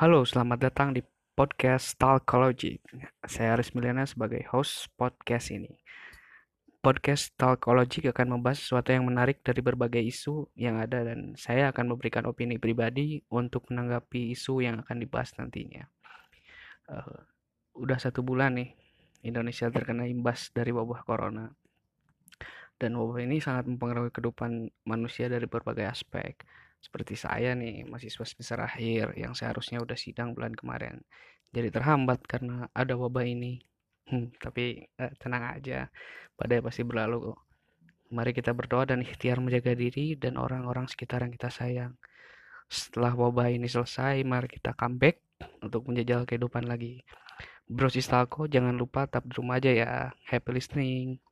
Halo, selamat datang di podcast Talkology. Saya Aris Miliana sebagai host podcast ini. Podcast Talkology akan membahas sesuatu yang menarik dari berbagai isu yang ada dan saya akan memberikan opini pribadi untuk menanggapi isu yang akan dibahas nantinya. Uh, udah satu bulan nih Indonesia terkena imbas dari wabah corona. Dan wabah ini sangat mempengaruhi kehidupan manusia dari berbagai aspek seperti saya nih, mahasiswa semester akhir yang seharusnya udah sidang bulan kemarin. Jadi terhambat karena ada wabah ini. Hmm, tapi eh, tenang aja, badai pasti berlalu. Mari kita berdoa dan ikhtiar menjaga diri dan orang-orang sekitar yang kita sayang. Setelah wabah ini selesai, mari kita comeback untuk menjajal kehidupan lagi. Bro Sistalko, jangan lupa tetap di rumah aja ya. Happy listening.